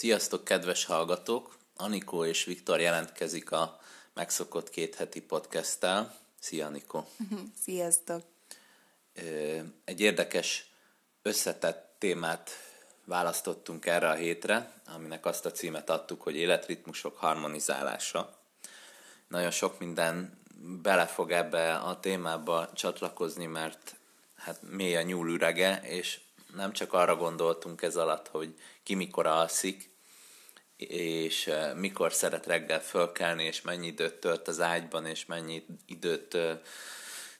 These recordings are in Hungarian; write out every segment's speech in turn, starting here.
Sziasztok, kedves hallgatók! Anikó és Viktor jelentkezik a megszokott két heti podcasttel. Szia, Anikó! Sziasztok! Egy érdekes, összetett témát választottunk erre a hétre, aminek azt a címet adtuk, hogy életritmusok harmonizálása. Nagyon sok minden bele fog ebbe a témába csatlakozni, mert hát mély a nyúlürege, és nem csak arra gondoltunk ez alatt, hogy ki mikor alszik, és mikor szeret reggel fölkelni, és mennyi időt tölt az ágyban, és mennyi időt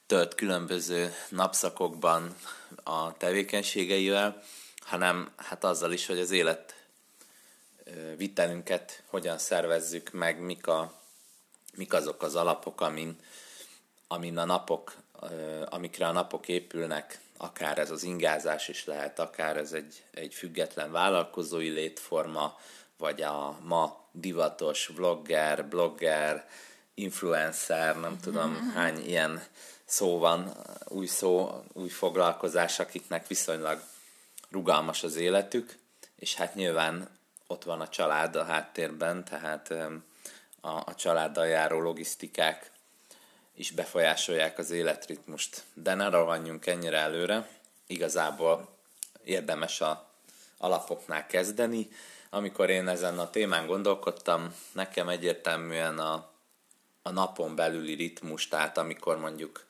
tölt különböző napszakokban a tevékenységeivel, hanem hát azzal is, hogy az élet vitelünket hogyan szervezzük meg, mik, a, mik azok az alapok, amin, amin a napok, amikre a napok épülnek, akár ez az ingázás is lehet, akár ez egy, egy független vállalkozói létforma, vagy a ma divatos vlogger, blogger, influencer, nem tudom hány ilyen szó van, új szó, új foglalkozás, akiknek viszonylag rugalmas az életük, és hát nyilván ott van a család a háttérben, tehát a, a családdal járó logisztikák is befolyásolják az életritmust. De ne rohanjunk ennyire előre, igazából érdemes a alapoknál kezdeni. Amikor én ezen a témán gondolkodtam, nekem egyértelműen a, a napon belüli ritmus, tehát amikor mondjuk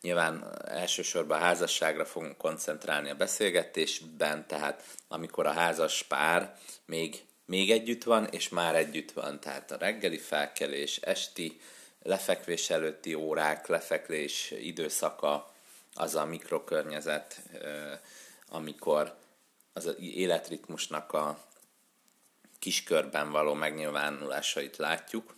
nyilván elsősorban a házasságra fogunk koncentrálni a beszélgetésben, tehát amikor a házas pár még, még együtt van, és már együtt van, tehát a reggeli felkelés, esti lefekvés előtti órák, lefeklés időszaka, az a mikrokörnyezet, amikor az életritmusnak a kiskörben való megnyilvánulásait látjuk,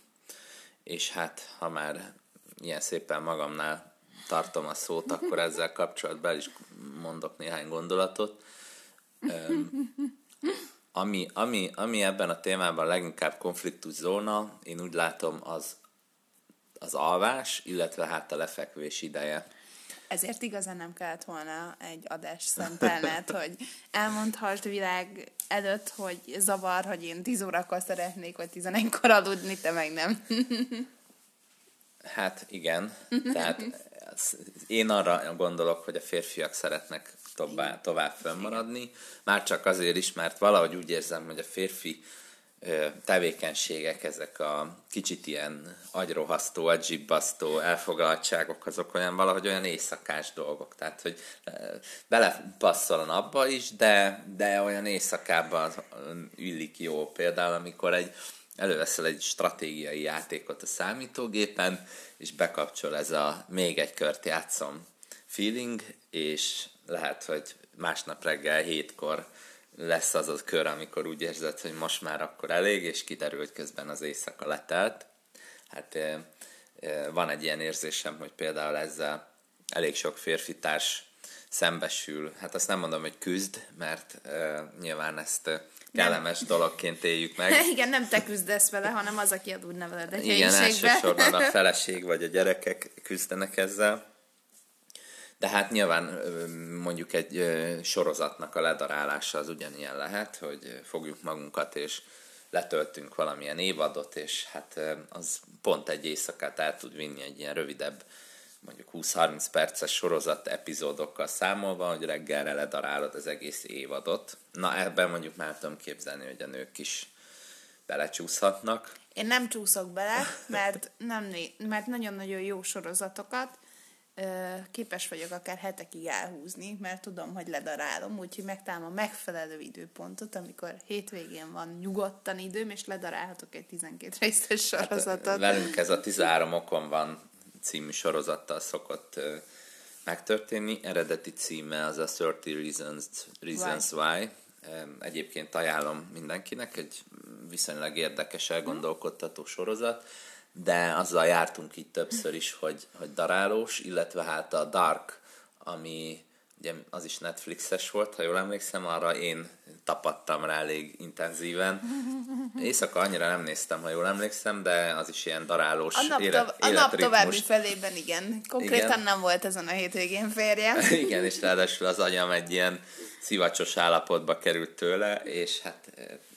és hát ha már ilyen szépen magamnál tartom a szót, akkor ezzel kapcsolatban is mondok néhány gondolatot. Ami, ami, ami ebben a témában leginkább konfliktus zóna, én úgy látom, az az alvás, illetve hát a lefekvés ideje. Ezért igazán nem kellett volna egy adás szentelned, hogy elmondhassd világ előtt, hogy zavar, hogy én 10 órakor szeretnék, vagy 11-kor aludni, te meg nem. hát igen, tehát én arra gondolok, hogy a férfiak szeretnek tovább, tovább fönnmaradni, már csak azért is, mert valahogy úgy érzem, hogy a férfi tevékenységek, ezek a kicsit ilyen agyrohasztó, agyibbasztó elfoglaltságok, azok olyan valahogy olyan éjszakás dolgok. Tehát, hogy belepasszol a napba is, de, de olyan éjszakában illik jó. Például, amikor egy előveszel egy stratégiai játékot a számítógépen, és bekapcsol ez a még egy kört játszom feeling, és lehet, hogy másnap reggel hétkor lesz az az kör, amikor úgy érzed, hogy most már akkor elég, és kiderül, hogy közben az éjszaka letelt. Hát van egy ilyen érzésem, hogy például ezzel elég sok férfi társ szembesül. Hát azt nem mondom, hogy küzd, mert uh, nyilván ezt kellemes nem. dologként éljük meg. Igen, nem te küzdesz vele, hanem az, aki ad úgy neveled egy Igen, elsősorban a feleség vagy a gyerekek küzdenek ezzel. De hát nyilván mondjuk egy sorozatnak a ledarálása az ugyanilyen lehet, hogy fogjuk magunkat és letöltünk valamilyen évadot, és hát az pont egy éjszakát el tud vinni egy ilyen rövidebb, mondjuk 20-30 perces sorozat epizódokkal számolva, hogy reggelre ledarálod az egész évadot. Na ebben mondjuk már tudom képzelni, hogy a nők is belecsúszhatnak. Én nem csúszok bele, mert, nem mert nagyon-nagyon jó sorozatokat képes vagyok akár hetekig elhúzni, mert tudom, hogy ledarálom, úgyhogy megtalálom a megfelelő időpontot, amikor hétvégén van nyugodtan időm, és ledarálhatok egy 12 részes sorozatot. Hát, velünk ez a 13 okon van című sorozattal szokott megtörténni. Eredeti címe az a 30 Reasons, Reasons Why. Why. Egyébként ajánlom mindenkinek, egy viszonylag érdekes, elgondolkodtató sorozat de azzal jártunk itt többször is, hogy, hogy darálós, illetve hát a Dark, ami ugye az is Netflixes volt, ha jól emlékszem, arra én tapadtam rá elég intenzíven. Éjszaka annyira nem néztem, ha jól emlékszem, de az is ilyen darálós a nap, élet, a nap további felében igen. Konkrétan igen. nem volt ezen a hétvégén férje. igen, és ráadásul az anyam egy ilyen szivacsos állapotba került tőle, és hát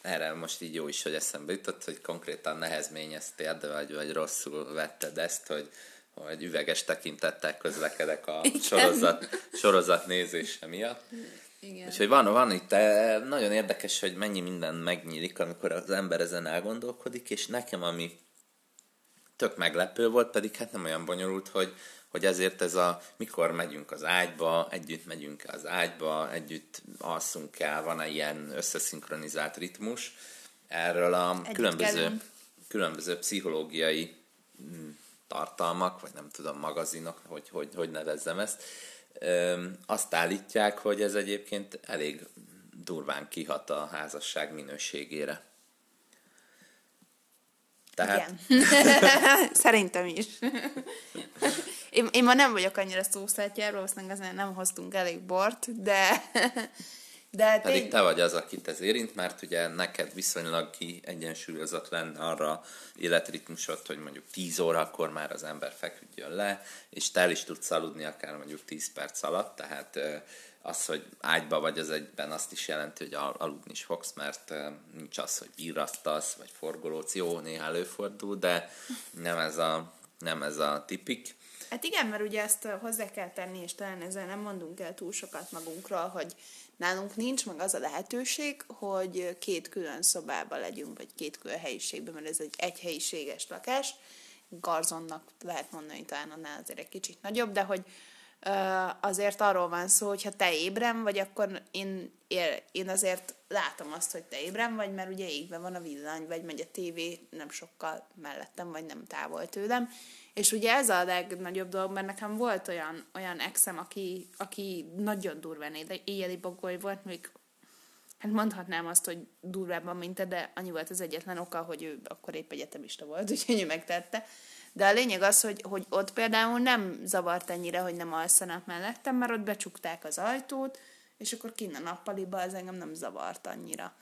erre most így jó is, hogy eszembe jutott, hogy konkrétan nehezményeztél, de vagy, vagy rosszul vetted ezt, hogy, hogy üveges tekintettel közlekedek a sorozat, sorozat nézése miatt. Igen. És hogy van, van itt, eh, nagyon érdekes, hogy mennyi minden megnyílik, amikor az ember ezen elgondolkodik, és nekem ami tök meglepő volt, pedig hát nem olyan bonyolult, hogy, hogy ezért ez a mikor megyünk az ágyba, együtt megyünk az ágyba, együtt alszunk el, van-e ilyen összeszinkronizált ritmus. Erről a együtt különböző, különböző pszichológiai mm, tartalmak, vagy nem tudom, magazinok, hogy, hogy, hogy nevezzem ezt, azt állítják, hogy ez egyébként elég durván kihat a házasság minőségére. Tehát... Igen. Szerintem is. én, én ma nem vagyok annyira szószátjáról, valószínűleg ezzel nem hoztunk elég bort, de de Pedig tény... te vagy az, akit ez érint, mert ugye neked viszonylag egyensúlyozott lenne arra életritmusot, hogy mondjuk 10 órakor már az ember feküdjön le, és te el is tudsz aludni akár mondjuk 10 perc alatt, tehát az, hogy ágyba vagy az egyben azt is jelenti, hogy aludni is fogsz, mert nincs az, hogy virrasztasz, vagy forgolódsz, jó, néha előfordul, de nem ez a, nem ez a tipik. Hát igen, mert ugye ezt hozzá kell tenni, és talán ezzel nem mondunk el túl sokat magunkról, hogy Nálunk nincs meg az a lehetőség, hogy két külön szobában legyünk, vagy két külön helyiségben, mert ez egy egyhelyiséges lakás. Garzonnak lehet mondani, talán annál azért egy kicsit nagyobb, de hogy azért arról van szó, hogy ha te ébren vagy, akkor én, én azért látom azt, hogy te ébren vagy, mert ugye égben van a villany, vagy megy a tévé nem sokkal mellettem, vagy nem távol tőlem, és ugye ez a legnagyobb dolog, mert nekem volt olyan, olyan exem, aki, aki nagyon durván éjjeli bagoly volt, még hát mondhatnám azt, hogy durvábban, mint te, de annyi volt az egyetlen oka, hogy ő akkor épp egyetemista volt, úgyhogy ő megtette. De a lényeg az, hogy, hogy ott például nem zavart ennyire, hogy nem alszanak mellettem, mert ott becsukták az ajtót, és akkor kinn a nappaliba, az engem nem zavart annyira.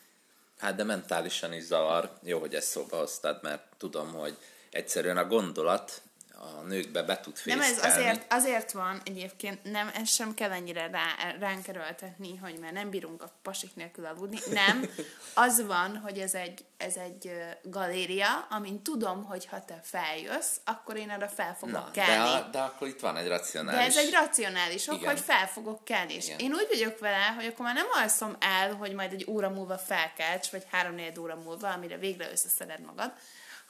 Hát de mentálisan is zavar. Jó, hogy ezt szóba hoztad, mert tudom, hogy egyszerűen a gondolat a nőkbe be tud fészkelni. Nem, ez azért, azért van egyébként, nem, ez sem kell ennyire rá, ránk erőltetni, hogy már nem bírunk a pasik nélkül aludni. Nem, az van, hogy ez egy, ez egy galéria, amin tudom, hogy ha te feljössz, akkor én arra fel fogok Na, kelni. De, a, de akkor itt van egy racionális... De ez egy racionális ok, hogy fel fogok kelni. És én úgy vagyok vele, hogy akkor már nem alszom el, hogy majd egy óra múlva felkelts, vagy három óra múlva, amire végre összeszeded magad,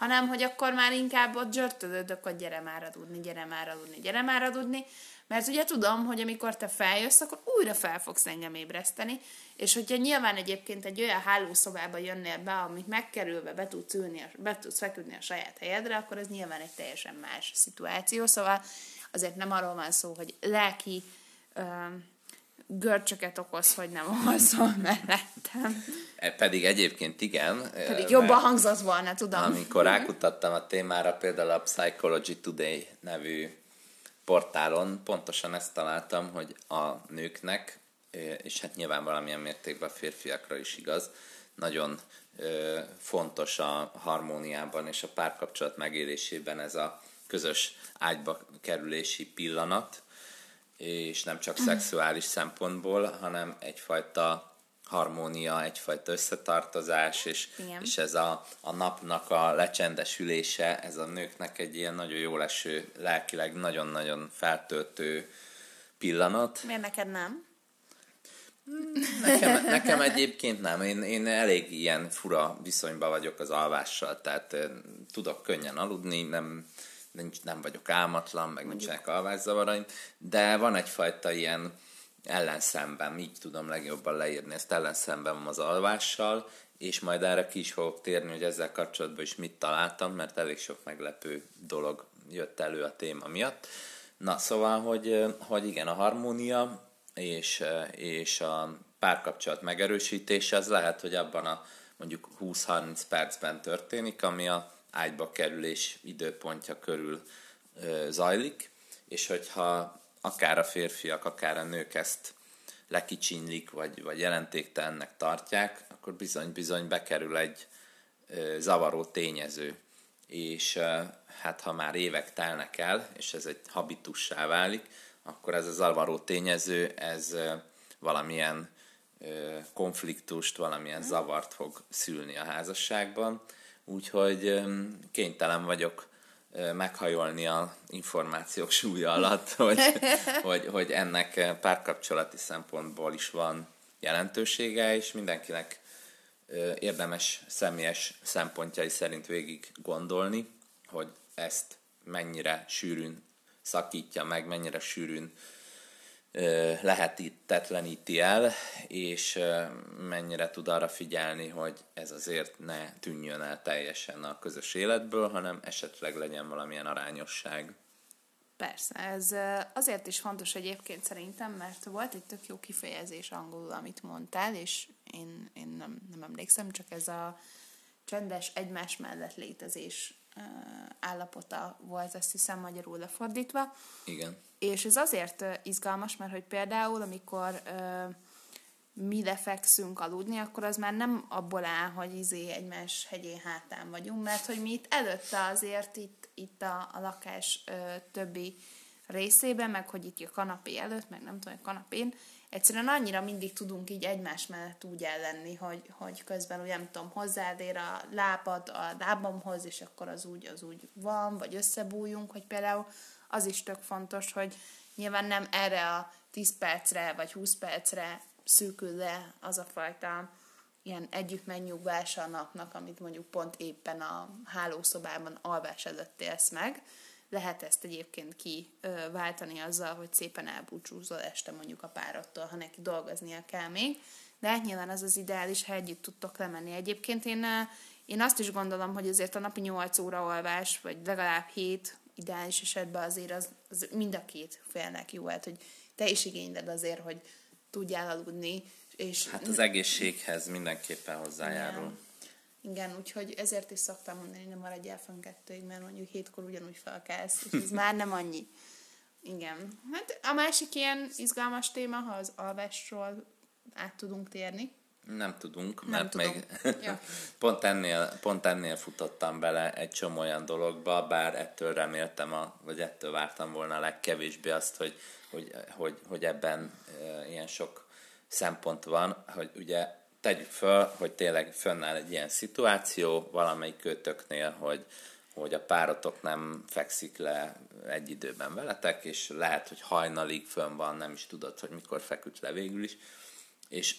hanem hogy akkor már inkább ott zsörtölődök, hogy gyere már aludni, gyere már aludni, gyere már aludni, mert ugye tudom, hogy amikor te feljössz, akkor újra fel fogsz engem ébreszteni, és hogyha nyilván egyébként egy olyan hálószobába jönnél be, amit megkerülve be tudsz ülni, be tudsz feküdni a saját helyedre, akkor ez nyilván egy teljesen más szituáció, szóval azért nem arról van szó, hogy lelki görcsöket okoz, hogy nem alszol mellettem. E, pedig egyébként igen. Pedig jobban hangzott volna, tudom. Amikor rákutattam a témára, például a Psychology Today nevű portálon pontosan ezt találtam, hogy a nőknek, és hát nyilván valamilyen mértékben a férfiakra is igaz, nagyon fontos a harmóniában és a párkapcsolat megélésében ez a közös ágyba kerülési pillanat, és nem csak szexuális szempontból, hanem egyfajta harmónia, egyfajta összetartozás, és, és ez a, a napnak a lecsendesülése, ez a nőknek egy ilyen nagyon jó leső, lelkileg nagyon-nagyon feltöltő pillanat. Miért neked nem? Nekem, nekem egyébként nem. Én, én elég ilyen fura viszonyban vagyok az alvással, tehát tudok könnyen aludni, nem, nincs, nem vagyok álmatlan, meg nincsenek alvászavaraim, de van egyfajta ilyen ellenszemben, így tudom legjobban leírni, ezt ellenszemben van az alvással, és majd erre ki is fogok térni, hogy ezzel kapcsolatban is mit találtam, mert elég sok meglepő dolog jött elő a téma miatt. Na, szóval, hogy, hogy igen, a harmónia és, és a párkapcsolat megerősítése, az lehet, hogy abban a mondjuk 20-30 percben történik, ami a ágyba kerülés időpontja körül zajlik, és hogyha akár a férfiak, akár a nők ezt lekicsinylik, vagy, vagy jelentéktelennek tartják, akkor bizony-bizony bekerül egy zavaró tényező. És hát ha már évek telnek el, és ez egy habitussá válik, akkor ez a zavaró tényező, ez valamilyen konfliktust, valamilyen zavart fog szülni a házasságban. Úgyhogy kénytelen vagyok meghajolni a információk súlya alatt, hogy, hogy, hogy ennek párkapcsolati szempontból is van jelentősége, és mindenkinek érdemes személyes szempontjai szerint végig gondolni, hogy ezt mennyire sűrűn szakítja meg, mennyire sűrűn lehetetleníti el, és mennyire tud arra figyelni, hogy ez azért ne tűnjön el teljesen a közös életből, hanem esetleg legyen valamilyen arányosság. Persze, ez azért is fontos egyébként szerintem, mert volt egy tök jó kifejezés angolul, amit mondtál, és én, én nem, nem emlékszem, csak ez a csendes egymás mellett létezés állapota volt, azt hiszem magyarul lefordítva. Igen. És ez azért izgalmas, mert hogy például, amikor mi lefekszünk aludni, akkor az már nem abból áll, hogy izé egymás hegyén hátán vagyunk, mert hogy mi itt előtte azért itt, itt a, a lakás ö, többi részében, meg hogy itt a kanapé előtt, meg nem tudom, a kanapén, egyszerűen annyira mindig tudunk így egymás mellett úgy ellenni, hogy, hogy közben úgy nem tudom, hozzád a lábad a lábamhoz, és akkor az úgy, az úgy van, vagy összebújunk, hogy például az is tök fontos, hogy nyilván nem erre a 10 percre, vagy 20 percre szűkül le az a fajta ilyen együtt megnyugvása a napnak, amit mondjuk pont éppen a hálószobában alvás előtt élsz meg, lehet ezt egyébként kiváltani azzal, hogy szépen elbúcsúzol este mondjuk a párodtól, ha neki dolgoznia kell még, de hát nyilván az az ideális, ha együtt tudtok lemenni. Egyébként én, én azt is gondolom, hogy azért a napi 8 óra alvás, vagy legalább 7 ideális esetben azért az, az mind a két félnek jó, hát hogy te is igényled azért, hogy tudjál aludni. És hát az egészséghez mindenképpen hozzájárul. Igen. Igen, úgyhogy ezért is szoktam mondani, hogy nem maradjál fönn kettőig, mert mondjuk hétkor ugyanúgy felkelsz, és ez már nem annyi. Igen. Hát a másik ilyen izgalmas téma, ha az alvásról át tudunk térni. Nem tudunk, nem mert tudom. még ja. pont, ennél, pont ennél futottam bele egy csomó olyan dologba, bár ettől reméltem, a, vagy ettől vártam volna a legkevésbé azt, hogy, hogy, hogy, hogy ebben e, ilyen sok szempont van, hogy ugye tegyük föl, hogy tényleg fönnáll egy ilyen szituáció valamelyik kötöknél, hogy, hogy a párotok nem fekszik le egy időben veletek, és lehet, hogy hajnalig fönn van, nem is tudod, hogy mikor feküdt le végül is, és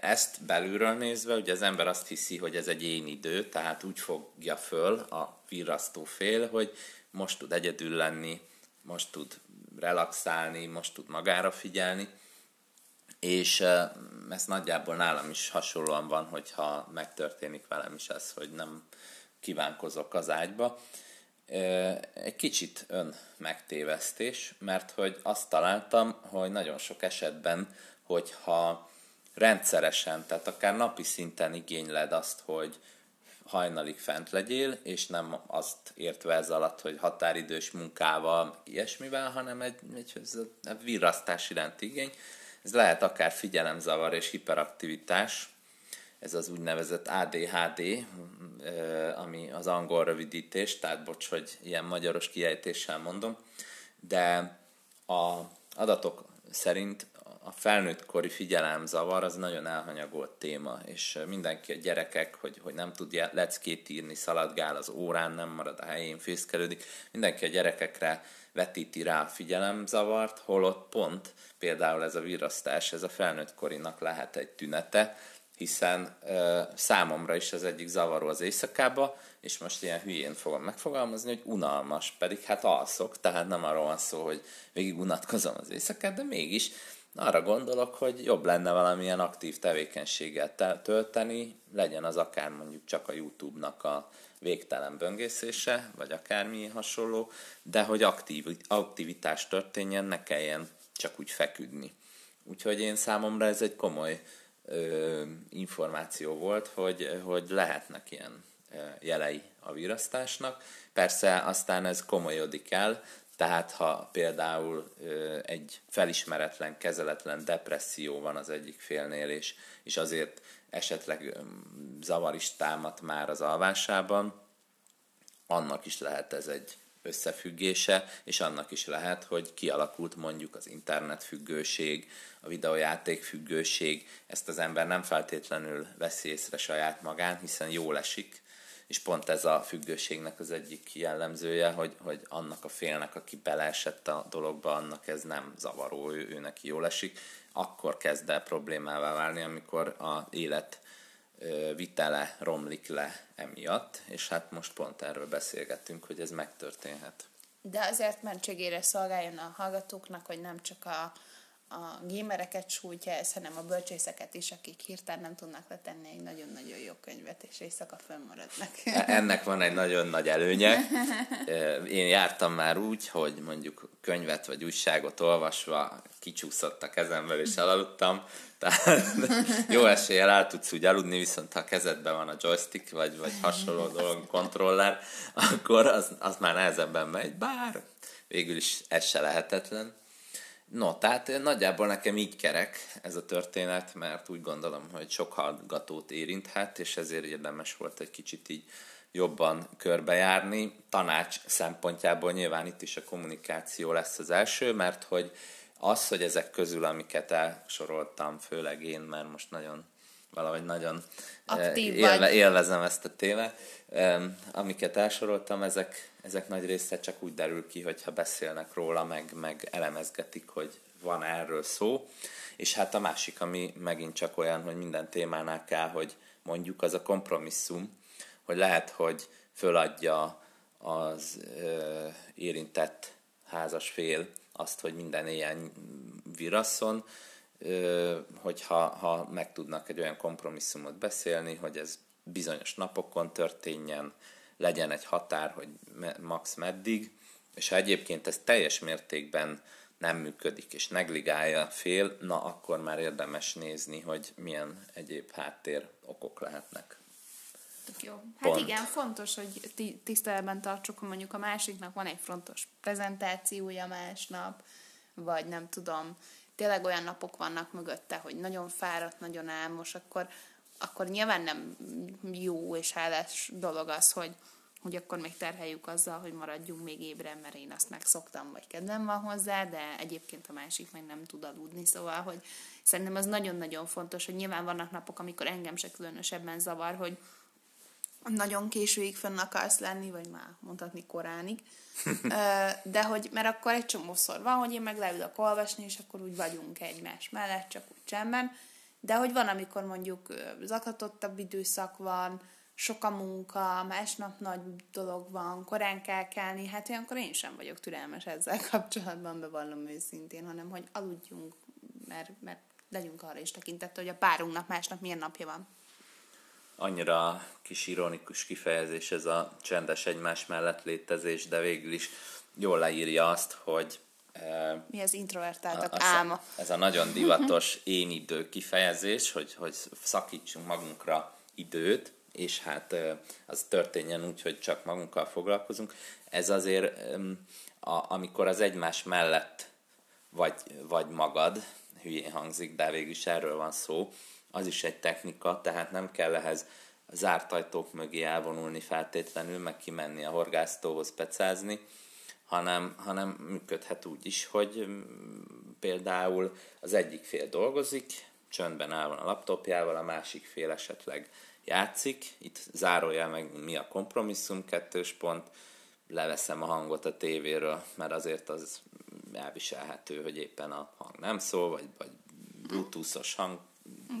ezt belülről nézve, ugye az ember azt hiszi, hogy ez egy én idő, tehát úgy fogja föl a virrasztó fél, hogy most tud egyedül lenni, most tud relaxálni, most tud magára figyelni, és ez nagyjából nálam is hasonlóan van, hogyha megtörténik velem is ez, hogy nem kívánkozok az ágyba. Egy kicsit ön megtévesztés, mert hogy azt találtam, hogy nagyon sok esetben, hogyha rendszeresen, tehát akár napi szinten igényled azt, hogy hajnalig fent legyél, és nem azt értve ez alatt, hogy határidős munkával, ilyesmivel, hanem egy, egy, egy virrasztás iránti igény, ez lehet akár figyelemzavar és hiperaktivitás, ez az úgynevezett ADHD, ami az angol rövidítés, tehát bocs, hogy ilyen magyaros kiejtéssel mondom, de a adatok szerint a felnőtt kori figyelemzavar az nagyon elhanyagolt téma, és mindenki a gyerekek, hogy, hogy nem tud leckét írni, szaladgál az órán, nem marad a helyén, fészkelődik, mindenki a gyerekekre vetíti rá a figyelemzavart, holott pont például ez a virasztás, ez a felnőtt korinak lehet egy tünete, hiszen ö, számomra is az egyik zavaró az éjszakába, és most ilyen hülyén fogom megfogalmazni, hogy unalmas, pedig hát alszok, tehát nem arról van szó, hogy végig unatkozom az éjszakát, de mégis arra gondolok, hogy jobb lenne valamilyen aktív tevékenységet tölteni, legyen az akár mondjuk csak a YouTube-nak a végtelen böngészése, vagy akármi hasonló, de hogy aktív, aktivitás történjen, ne kelljen csak úgy feküdni. Úgyhogy én számomra ez egy komoly ö, információ volt, hogy, hogy lehetnek ilyen jelei a virasztásnak. Persze aztán ez komolyodik el, tehát ha például egy felismeretlen, kezeletlen depresszió van az egyik félnél, és, és azért esetleg zavar is támad már az alvásában, annak is lehet ez egy összefüggése, és annak is lehet, hogy kialakult mondjuk az internetfüggőség, a videójáték függőség, ezt az ember nem feltétlenül veszi észre saját magán, hiszen jól esik, és pont ez a függőségnek az egyik jellemzője, hogy, hogy annak a félnek, aki beleesett a dologba, annak ez nem zavaró, ő, ő neki jól esik, akkor kezd el problémává válni, amikor a élet vitele romlik le emiatt, és hát most pont erről beszélgettünk, hogy ez megtörténhet. De azért mentségére szolgáljon a hallgatóknak, hogy nem csak a, a gémereket sújtja ez, hanem a bölcsészeket is, akik hirtelen nem tudnak letenni egy nagyon-nagyon jó könyvet, és éjszaka fönnmaradnak. E, ennek van egy nagyon nagy előnye. Én jártam már úgy, hogy mondjuk könyvet vagy újságot olvasva kicsúszott a kezemből, és elaludtam. Tehát jó eséllyel el tudsz úgy aludni, viszont ha a kezedben van a joystick, vagy, vagy hasonló dolog, kontroller, akkor az, az már nehezebben megy, bár végül is ez se lehetetlen No, tehát nagyjából nekem így kerek ez a történet, mert úgy gondolom, hogy sok hallgatót érinthet, és ezért érdemes volt egy kicsit így jobban körbejárni. Tanács szempontjából nyilván itt is a kommunikáció lesz az első, mert hogy az, hogy ezek közül, amiket elsoroltam, főleg én, mert most nagyon valahogy nagyon Aktív élve, vagy. élvezem ezt a témát. Amiket elsoroltam, ezek, ezek nagy része csak úgy derül ki, hogyha beszélnek róla, meg, meg elemezgetik, hogy van erről szó. És hát a másik, ami megint csak olyan, hogy minden témánál kell, hogy mondjuk az a kompromisszum, hogy lehet, hogy föladja az ö, érintett házas fél azt, hogy minden ilyen virasszon, hogyha ha meg tudnak egy olyan kompromisszumot beszélni, hogy ez bizonyos napokon történjen, legyen egy határ, hogy max meddig, és ha egyébként ez teljes mértékben nem működik, és negligálja fél, na akkor már érdemes nézni, hogy milyen egyéb háttér okok lehetnek. Jó. Hát Pont. igen, fontos, hogy tiszteletben tartsuk, hogy mondjuk a másiknak van egy fontos prezentációja másnap, vagy nem tudom, tényleg olyan napok vannak mögötte, hogy nagyon fáradt, nagyon álmos, akkor, akkor nyilván nem jó és hálás dolog az, hogy, hogy akkor még terheljük azzal, hogy maradjunk még ébren, mert én azt megszoktam, vagy kedvem van hozzá, de egyébként a másik meg nem tud aludni, szóval, hogy szerintem az nagyon-nagyon fontos, hogy nyilván vannak napok, amikor engem se különösebben zavar, hogy nagyon későig fönn akarsz lenni, vagy már mondhatni koránig, de hogy, mert akkor egy csomószor van, hogy én meg leülök olvasni, és akkor úgy vagyunk egymás mellett, csak úgy csendben, de hogy van, amikor mondjuk zaklatottabb időszak van, sok a munka, másnap nagy dolog van, korán kell kelni, hát olyankor én sem vagyok türelmes ezzel kapcsolatban, bevallom őszintén, hanem hogy aludjunk, mert, mert legyünk arra is tekintettel, hogy a párunknak másnap milyen napja van. Annyira kis ironikus kifejezés ez a csendes egymás mellett létezés, de végül is jól leírja azt, hogy mi az introvertáltak a, álma? Ez a nagyon divatos én idő kifejezés, hogy, hogy szakítsunk magunkra időt, és hát az történjen úgy, hogy csak magunkkal foglalkozunk. Ez azért, a, amikor az egymás mellett vagy, vagy magad, hülyén hangzik, de végül is erről van szó, az is egy technika, tehát nem kell ehhez zárt ajtók mögé elvonulni feltétlenül, meg kimenni a horgásztóhoz pecázni, hanem, hanem működhet úgy is, hogy mm, például az egyik fél dolgozik, csöndben áll van a laptopjával, a másik fél esetleg játszik, itt zárójel meg mi a kompromisszum, kettős pont, leveszem a hangot a tévéről, mert azért az elviselhető, hogy éppen a hang nem szól, vagy, vagy bluetoothos hang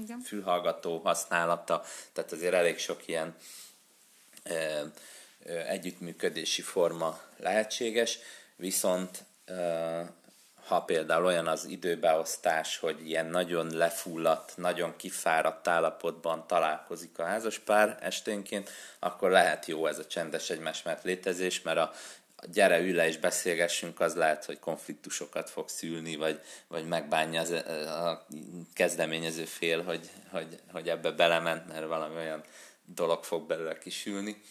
igen. fülhallgató használata, tehát azért elég sok ilyen e, együttműködési forma lehetséges, viszont ha például olyan az időbeosztás, hogy ilyen nagyon lefulladt, nagyon kifáradt állapotban találkozik a házaspár esténként, akkor lehet jó ez a csendes egymás mert létezés, mert a gyere ülj le és beszélgessünk, az lehet, hogy konfliktusokat fog szülni, vagy, vagy megbánja az, a kezdeményező fél, hogy, hogy, hogy ebbe belement, mert valami olyan dolog fog belőle kisülni.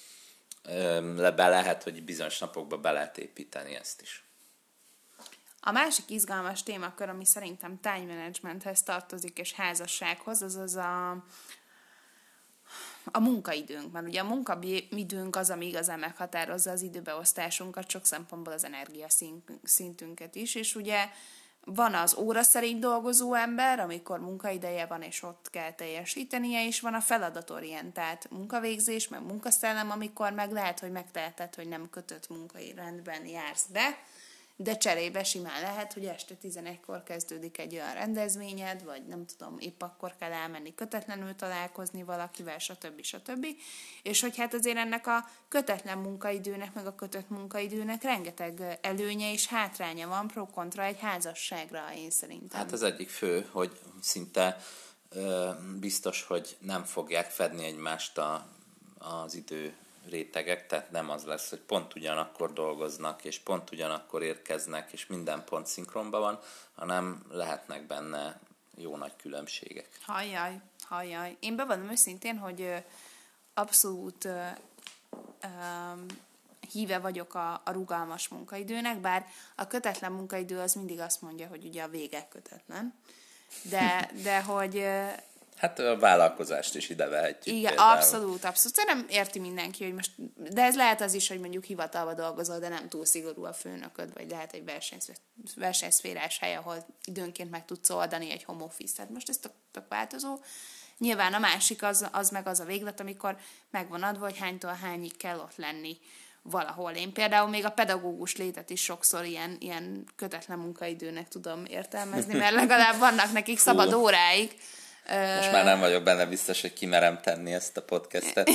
Be lehet, hogy bizonyos napokban be lehet építeni ezt is. A másik izgalmas témakör, ami szerintem time managementhez tartozik és házassághoz, az az a a munkaidőnk, mert ugye a munkaidőnk az, ami igazán meghatározza az időbeosztásunkat, sok szempontból az energiaszintünket is, és ugye van az óra szerint dolgozó ember, amikor munkaideje van, és ott kell teljesítenie, és van a feladatorientált munkavégzés, meg munkaszellem, amikor meg lehet, hogy megteheted, hogy nem kötött munkai rendben jársz be, de cserébe simán lehet, hogy este 11-kor kezdődik egy olyan rendezvényed, vagy nem tudom, épp akkor kell elmenni kötetlenül találkozni valakivel, stb. stb. És hogy hát azért ennek a kötetlen munkaidőnek, meg a kötött munkaidőnek rengeteg előnye és hátránya van pro-kontra egy házasságra, én szerintem. Hát az egyik fő, hogy szinte ö, biztos, hogy nem fogják fedni egymást a, az idő rétegek, tehát nem az lesz, hogy pont ugyanakkor dolgoznak, és pont ugyanakkor érkeznek, és minden pont szinkronban van, hanem lehetnek benne jó nagy különbségek. Hajjaj, hajjaj. Én bevallom őszintén, hogy abszolút um, híve vagyok a, a rugalmas munkaidőnek, bár a kötetlen munkaidő az mindig azt mondja, hogy ugye a vége kötetlen. De, de hogy Hát a vállalkozást is ide vehetjük. Igen, például. abszolút, abszolút. Szerintem érti mindenki, hogy most, de ez lehet az is, hogy mondjuk hivatalba dolgozol, de nem túl szigorú a főnököd, vagy lehet egy versenyszférás hely, ahol időnként meg tudsz oldani egy home office. Tehát most ez tök, tök változó. Nyilván a másik az, az meg az a véglet, amikor megvan adva, hogy hánytól hányig kell ott lenni valahol. Én például még a pedagógus létet is sokszor ilyen, ilyen kötetlen munkaidőnek tudom értelmezni, mert legalább vannak nekik szabad óráik, most már nem vagyok benne biztos, hogy kimerem tenni ezt a podcastet.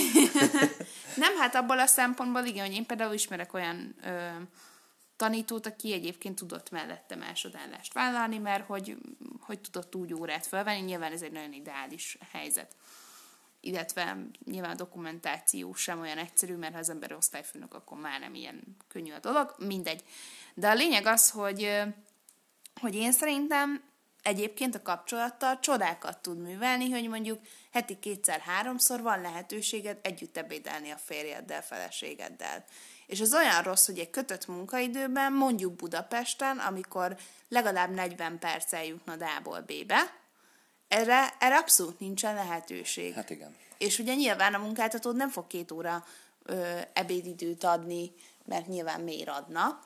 nem, hát abból a szempontból igen, hogy én például ismerek olyan ö, tanítót, aki egyébként tudott mellette másodállást vállalni, mert hogy, hogy tudott úgy órát felvenni, nyilván ez egy nagyon ideális helyzet. Illetve nyilván a dokumentáció sem olyan egyszerű, mert ha az ember osztályfőnök, akkor már nem ilyen könnyű a dolog, mindegy. De a lényeg az, hogy, hogy én szerintem egyébként a kapcsolattal csodákat tud művelni, hogy mondjuk heti kétszer-háromszor van lehetőséged együtt ebédelni a férjeddel, feleségeddel. És az olyan rossz, hogy egy kötött munkaidőben, mondjuk Budapesten, amikor legalább 40 perc eljutna A-ból B-be, erre, erre abszolút nincsen lehetőség. Hát igen. És ugye nyilván a munkáltatód nem fog két óra ö, ebédidőt adni, mert nyilván miért adna,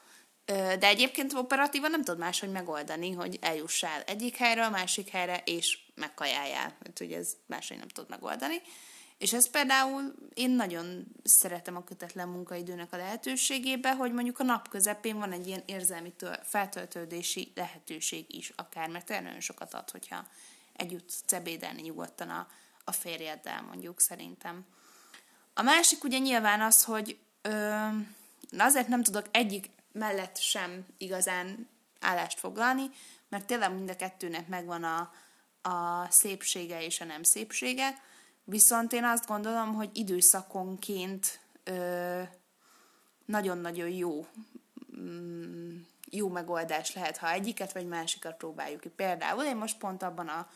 de egyébként operatívan nem tudod máshogy megoldani, hogy eljussál egyik helyről, másik helyre, és megkajáljál. Mert ugye ez máshogy nem tudod megoldani. És ez például én nagyon szeretem a kötetlen munkaidőnek a lehetőségébe, hogy mondjuk a nap közepén van egy ilyen érzelmi feltöltődési lehetőség is akár, mert nagyon sokat ad, hogyha együtt cebédelni nyugodtan a, a férjeddel, mondjuk szerintem. A másik ugye nyilván az, hogy ö, azért nem tudok egyik mellett sem igazán állást foglalni, mert tényleg mind a kettőnek megvan a, a szépsége és a nem szépsége, viszont én azt gondolom, hogy időszakonként ö, nagyon-nagyon jó mm, jó megoldás lehet, ha egyiket vagy másikat próbáljuk ki. Például én most pont abban a,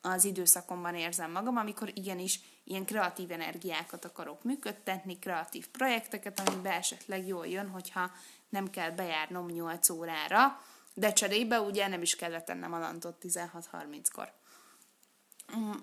az időszakomban érzem magam, amikor igenis ilyen kreatív energiákat akarok működtetni, kreatív projekteket, amiben esetleg jól jön, hogyha nem kell bejárnom 8 órára, de cserébe ugye nem is kellett tennem a lantot 16-30-kor.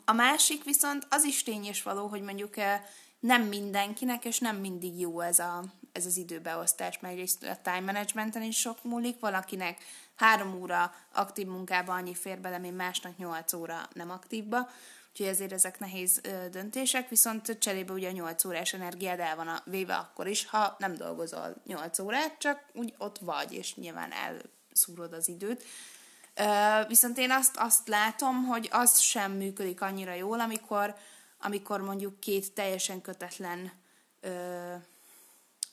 A másik viszont az is tény és való, hogy mondjuk eh, nem mindenkinek, és nem mindig jó ez, a, ez az időbeosztás, mert a time managementen is sok múlik, valakinek három óra aktív munkában annyi fér bele, mint másnak nyolc óra nem aktívba, úgyhogy ezért ezek nehéz döntések, viszont cserébe ugye a 8 órás energiád el van a, véve akkor is, ha nem dolgozol 8 órát, csak úgy ott vagy, és nyilván elszúrod az időt. Viszont én azt, azt látom, hogy az sem működik annyira jól, amikor, amikor mondjuk két teljesen kötetlen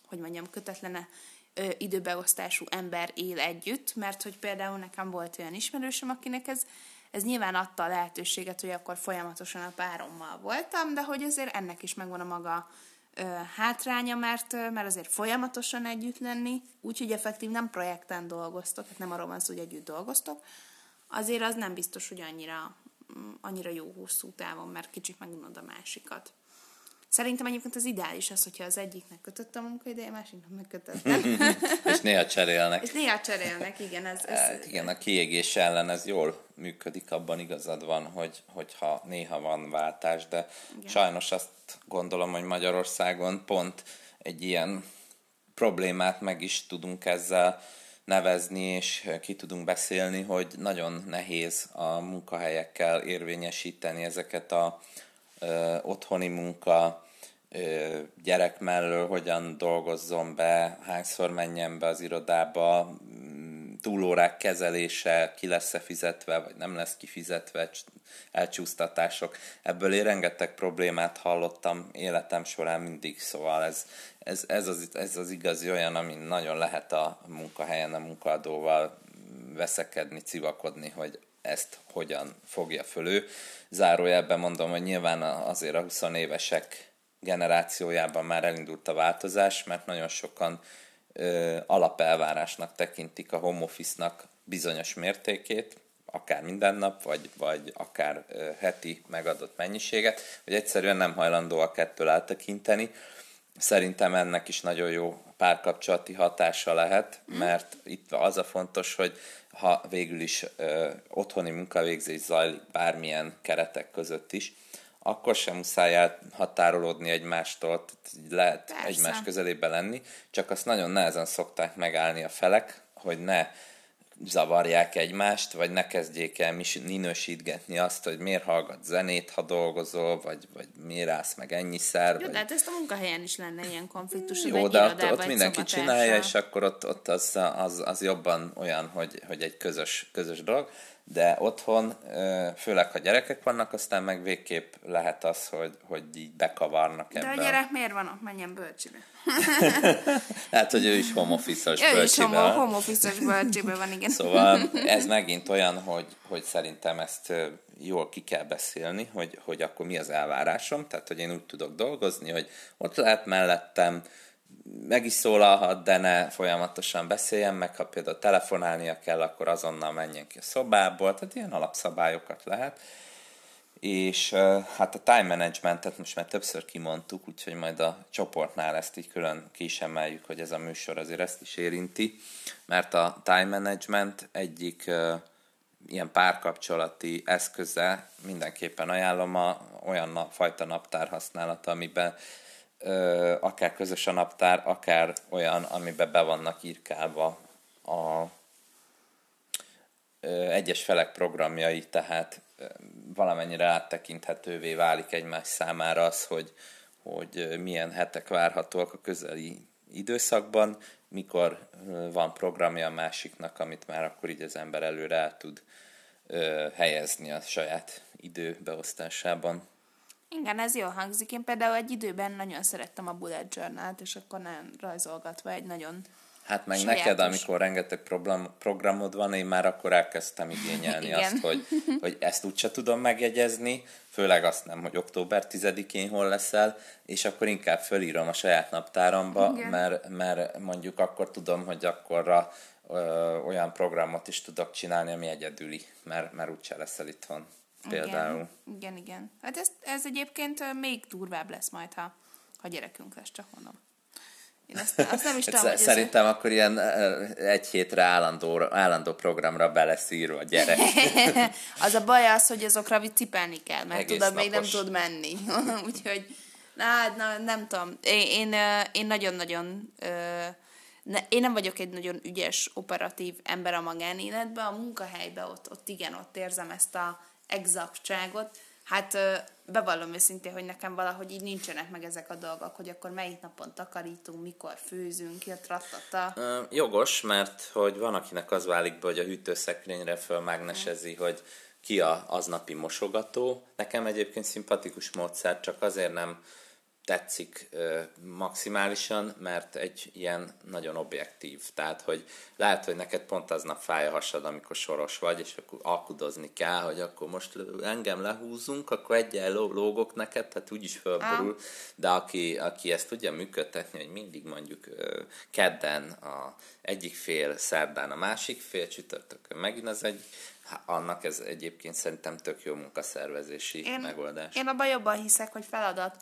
hogy mondjam, kötetlene ö, időbeosztású ember él együtt, mert hogy például nekem volt olyan ismerősöm, akinek ez ez nyilván adta a lehetőséget, hogy akkor folyamatosan a párommal voltam, de hogy azért ennek is megvan a maga ö, hátránya, mert, mert azért folyamatosan együtt lenni, úgyhogy effektív nem projekten dolgoztok, hát nem arról van szó, hogy együtt dolgoztok, azért az nem biztos, hogy annyira, annyira jó hosszú távon, mert kicsit megunod a másikat. Szerintem egyébként az ideális az, hogyha az egyiknek kötött a munkaideje, a másiknak megkötött. és néha cserélnek. És néha cserélnek, igen. Ez, ez... Hát igen, a kiégés ellen ez jól működik, abban igazad van, hogy, hogyha néha van váltás, de igen. sajnos azt gondolom, hogy Magyarországon pont egy ilyen problémát meg is tudunk ezzel nevezni, és ki tudunk beszélni, hogy nagyon nehéz a munkahelyekkel érvényesíteni ezeket a otthoni munka, gyerek mellől hogyan dolgozzon be, hányszor menjen be az irodába, túlórák kezelése, ki lesz-e fizetve, vagy nem lesz kifizetve, elcsúsztatások. Ebből én rengeteg problémát hallottam életem során mindig, szóval ez, ez, ez, az, ez az igazi olyan, ami nagyon lehet a munkahelyen a munkaadóval veszekedni, civakodni, hogy ezt hogyan fogja fölő. Zárójelben mondom, hogy nyilván azért a 20 évesek generációjában már elindult a változás, mert nagyon sokan ö, alapelvárásnak tekintik a home office-nak bizonyos mértékét, akár minden nap, vagy, vagy akár ö, heti megadott mennyiséget, hogy egyszerűen nem hajlandóak ettől eltekinteni. Szerintem ennek is nagyon jó párkapcsolati hatása lehet, mert itt az a fontos, hogy ha végül is ö, otthoni munkavégzés zajlik bármilyen keretek között is, akkor sem muszáj elhatárolódni egymástól, tehát lehet Persze. egymás közelébe lenni, csak azt nagyon nehezen szokták megállni a felek, hogy ne zavarják egymást, vagy ne kezdjék el minősítgetni azt, hogy miért hallgat zenét, ha dolgozol, vagy, vagy miért állsz meg ennyiszer. Jó, vagy... de hát ezt a munkahelyen is lenne ilyen konfliktus, Jó, de ott, ott mindenki csinálja, és akkor ott, ott az, az, az jobban olyan, hogy, hogy egy közös, közös dolog de otthon, főleg ha gyerekek vannak, aztán meg végképp lehet az, hogy, hogy így bekavarnak ebben. De a gyerek miért van ott? Menjen bölcsibe. hát, hogy ő is homofizos bölcsibe. Ő is homofizos bölcsibe van, igen. Szóval ez megint olyan, hogy, hogy szerintem ezt jól ki kell beszélni, hogy, hogy akkor mi az elvárásom, tehát hogy én úgy tudok dolgozni, hogy ott lehet mellettem, meg is szólalhat, de ne folyamatosan beszéljen meg, ha például telefonálnia kell, akkor azonnal menjen ki a szobából, tehát ilyen alapszabályokat lehet. És hát a time managementet most már többször kimondtuk, úgyhogy majd a csoportnál ezt így külön ki is hogy ez a műsor azért ezt is érinti, mert a time management egyik ilyen párkapcsolati eszköze mindenképpen ajánlom a olyan fajta naptár használata, amiben akár közös a naptár, akár olyan, amiben be vannak írkálva a egyes felek programjai, tehát valamennyire áttekinthetővé válik egymás számára az, hogy, hogy milyen hetek várhatóak a közeli időszakban, mikor van programja a másiknak, amit már akkor így az ember előre el tud helyezni a saját időbeosztásában. Igen, ez jól hangzik. Én például egy időben nagyon szerettem a bullet journal és akkor nem rajzolgatva egy nagyon Hát meg sajátos. neked, amikor rengeteg program, programod van, én már akkor elkezdtem igényelni Igen. azt, hogy, hogy ezt úgyse tudom megjegyezni, főleg azt nem, hogy október 10-én hol leszel, és akkor inkább fölírom a saját naptáramba, mert, mert mondjuk akkor tudom, hogy akkorra ö, olyan programot is tudok csinálni, ami egyedüli, mert, mert úgyse leszel itthon például. Igen, igen. igen. Hát ez, ez egyébként még durvább lesz majd, ha, ha gyerekünk lesz, csak mondom. Én azt, azt nem is tudom, hogy Szerintem ez... akkor ilyen egy hétre állandó, állandó programra beleszírva a gyerek. az a baj az, hogy azokra cipelni kell, mert Egész tudod, napos. még nem tud menni. Úgyhogy, na, hát, na, nem tudom. Én, én, én nagyon-nagyon... Ne, én nem vagyok egy nagyon ügyes, operatív ember a magánéletben, a munkahelyben ott, ott igen, ott érzem ezt a exaktságot. Hát bevallom őszintén, hogy nekem valahogy így nincsenek meg ezek a dolgok, hogy akkor melyik napon takarítunk, mikor főzünk, a trattata. Jogos, mert hogy van, akinek az válik be, hogy a hűtőszekrényre fölmágnesezi, hogy ki a aznapi mosogató. Nekem egyébként szimpatikus módszer, csak azért nem tetszik maximálisan, mert egy ilyen nagyon objektív. Tehát, hogy lehet, hogy neked pont aznap fáj a hasad, amikor soros vagy, és akkor alkudozni kell, hogy akkor most engem lehúzunk, akkor egyen lógok neked, tehát úgyis fölborul. De aki, aki ezt tudja működtetni, hogy mindig mondjuk kedden a egyik fél, szerdán a másik fél, csütörtökön megint az egy, annak ez egyébként szerintem tök jó munkaszervezési én, megoldás. Én abban jobban hiszek, hogy feladat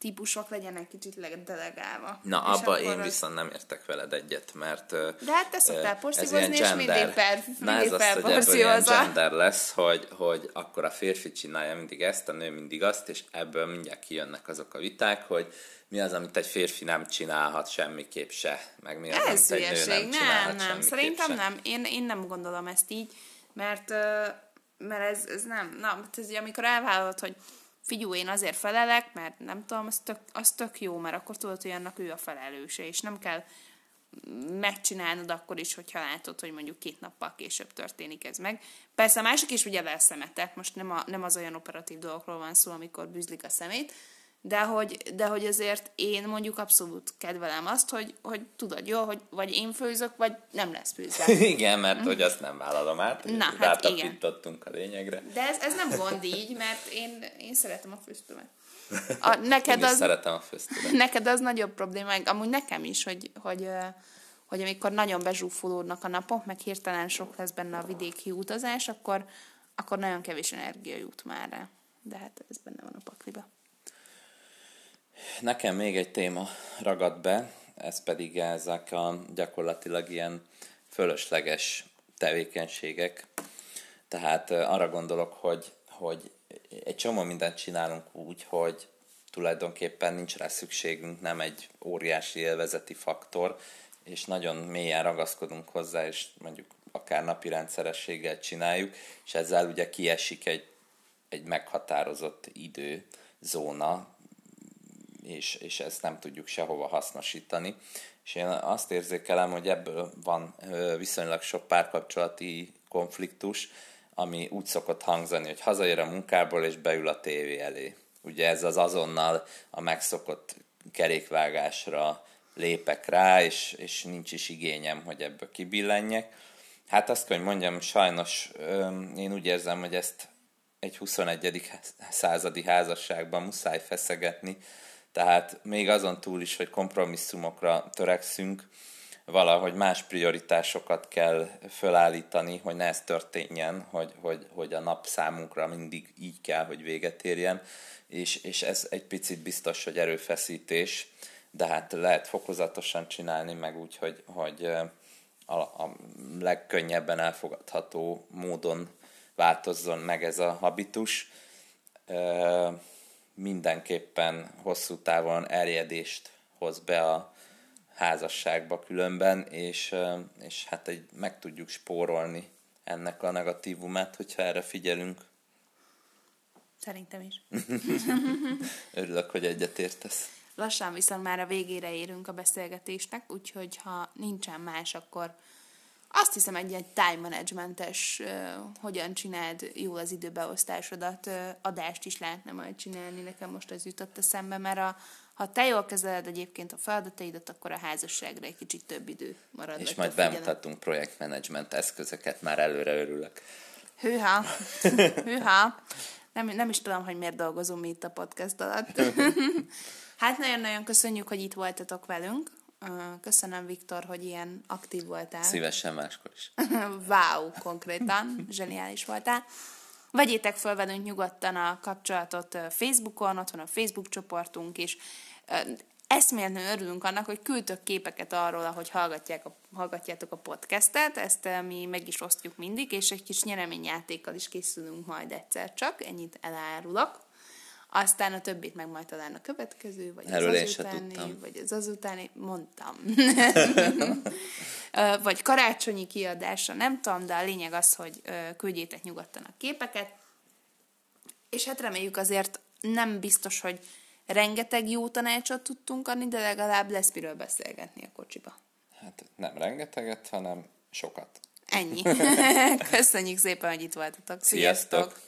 típusok legyenek kicsit ledelegálva. Na, És abba én az- viszont nem értek veled egyet, mert... De hát te szoktál porszívozni, és mindig per- Na ez mindig az, hogy ebből gender lesz, hogy, hogy akkor a férfi csinálja mindig ezt, a nő mindig azt, és ebből mindjárt kijönnek azok a viták, hogy mi az, amit egy férfi nem csinálhat semmiképp se, meg mi az, Ez amit egy nő nem Nem, nem, Szerintem se. nem. Én, én nem gondolom ezt így, mert, mert ez, ez nem. Na, hát ez, amikor elvállalod, hogy figyú, én azért felelek, mert nem tudom, az tök, az tök jó, mert akkor tudod, hogy annak ő a felelőse, és nem kell megcsinálnod akkor is, hogyha látod, hogy mondjuk két nappal később történik ez meg. Persze a másik is ugye leszemetek, most nem, a, nem az olyan operatív dolgokról van szó, amikor bűzlik a szemét, de hogy, de hogy azért én mondjuk abszolút kedvelem azt, hogy, hogy tudod jó, hogy vagy én főzök, vagy nem lesz főzve. Igen, mert hogy azt nem vállalom át, Na, hát rátapintottunk a lényegre. De ez, ez nem gond így, mert én, én szeretem a főztőmet. A, neked Én az, szeretem a főztőt. neked az nagyobb probléma, amúgy nekem is, hogy, hogy, hogy amikor nagyon bezsúfolódnak a napok, meg hirtelen sok lesz benne a vidéki utazás, akkor, akkor nagyon kevés energia jut már rá. De hát ez benne van a pakliba. Nekem még egy téma ragad be, ez pedig ezek a gyakorlatilag ilyen fölösleges tevékenységek. Tehát arra gondolok, hogy, hogy egy csomó mindent csinálunk úgy, hogy tulajdonképpen nincs rá szükségünk, nem egy óriási élvezeti faktor, és nagyon mélyen ragaszkodunk hozzá, és mondjuk akár napi rendszerességgel csináljuk, és ezzel ugye kiesik egy, egy meghatározott időzóna, és, és ezt nem tudjuk sehova hasznosítani. És én azt érzékelem, hogy ebből van viszonylag sok párkapcsolati konfliktus, ami úgy szokott hangzani, hogy hazaér a munkából és beül a tévé elé. Ugye ez az azonnal a megszokott kerékvágásra lépek rá, és, és nincs is igényem, hogy ebből kibillenjek. Hát azt kell, hogy mondjam, sajnos én úgy érzem, hogy ezt egy 21. századi házasságban muszáj feszegetni, tehát még azon túl is, hogy kompromisszumokra törekszünk, valahogy más prioritásokat kell fölállítani, hogy ne ez történjen, hogy, hogy, hogy a nap számunkra mindig így kell, hogy véget érjen, és, és ez egy picit biztos, hogy erőfeszítés, de hát lehet fokozatosan csinálni, meg úgy, hogy, hogy a, a legkönnyebben elfogadható módon változzon meg ez a habitus. Mindenképpen hosszú távon erjedést hoz be a házasságba különben, és, és hát egy, meg tudjuk spórolni ennek a negatívumát, hogyha erre figyelünk. Szerintem is. Örülök, hogy egyetértesz. Lassan viszont már a végére érünk a beszélgetésnek, úgyhogy ha nincsen más, akkor azt hiszem egy ilyen time managementes, uh, hogyan csináld jól az időbeosztásodat, uh, adást is lehetne majd csinálni, nekem most ez jutott eszembe, mert a, ha te jól kezeled egyébként a feladataidat, akkor a házasságra egy kicsit több idő marad. És majd bemutatunk projektmenedzsment eszközöket, már előre örülök. Hűha, hűha. Nem, nem is tudom, hogy miért dolgozunk mi itt a podcast alatt. hát nagyon-nagyon köszönjük, hogy itt voltatok velünk. Köszönöm, Viktor, hogy ilyen aktív voltál. Szívesen máskor is. wow, konkrétan. Zseniális voltál. Vegyétek föl velünk nyugodtan a kapcsolatot Facebookon, ott van a Facebook csoportunk is. Ö, Eszméletlenül örülünk annak, hogy küldtök képeket arról, ahogy hallgatják a, hallgatjátok a podcastet, ezt mi meg is osztjuk mindig, és egy kis nyereményjátékkal is készülünk majd egyszer csak, ennyit elárulok. Aztán a többit meg majd talán a következő, vagy Erről az azutáni, vagy az azutáni, mondtam. Vagy karácsonyi kiadásra, nem tudom, de a lényeg az, hogy küldjétek nyugodtan a képeket, és hát reméljük azért nem biztos, hogy rengeteg jó tanácsot tudtunk adni, de legalább lesz miről beszélgetni a kocsiba. Hát nem rengeteget, hanem sokat. Ennyi. Köszönjük szépen, hogy itt voltatok. Sziasztok!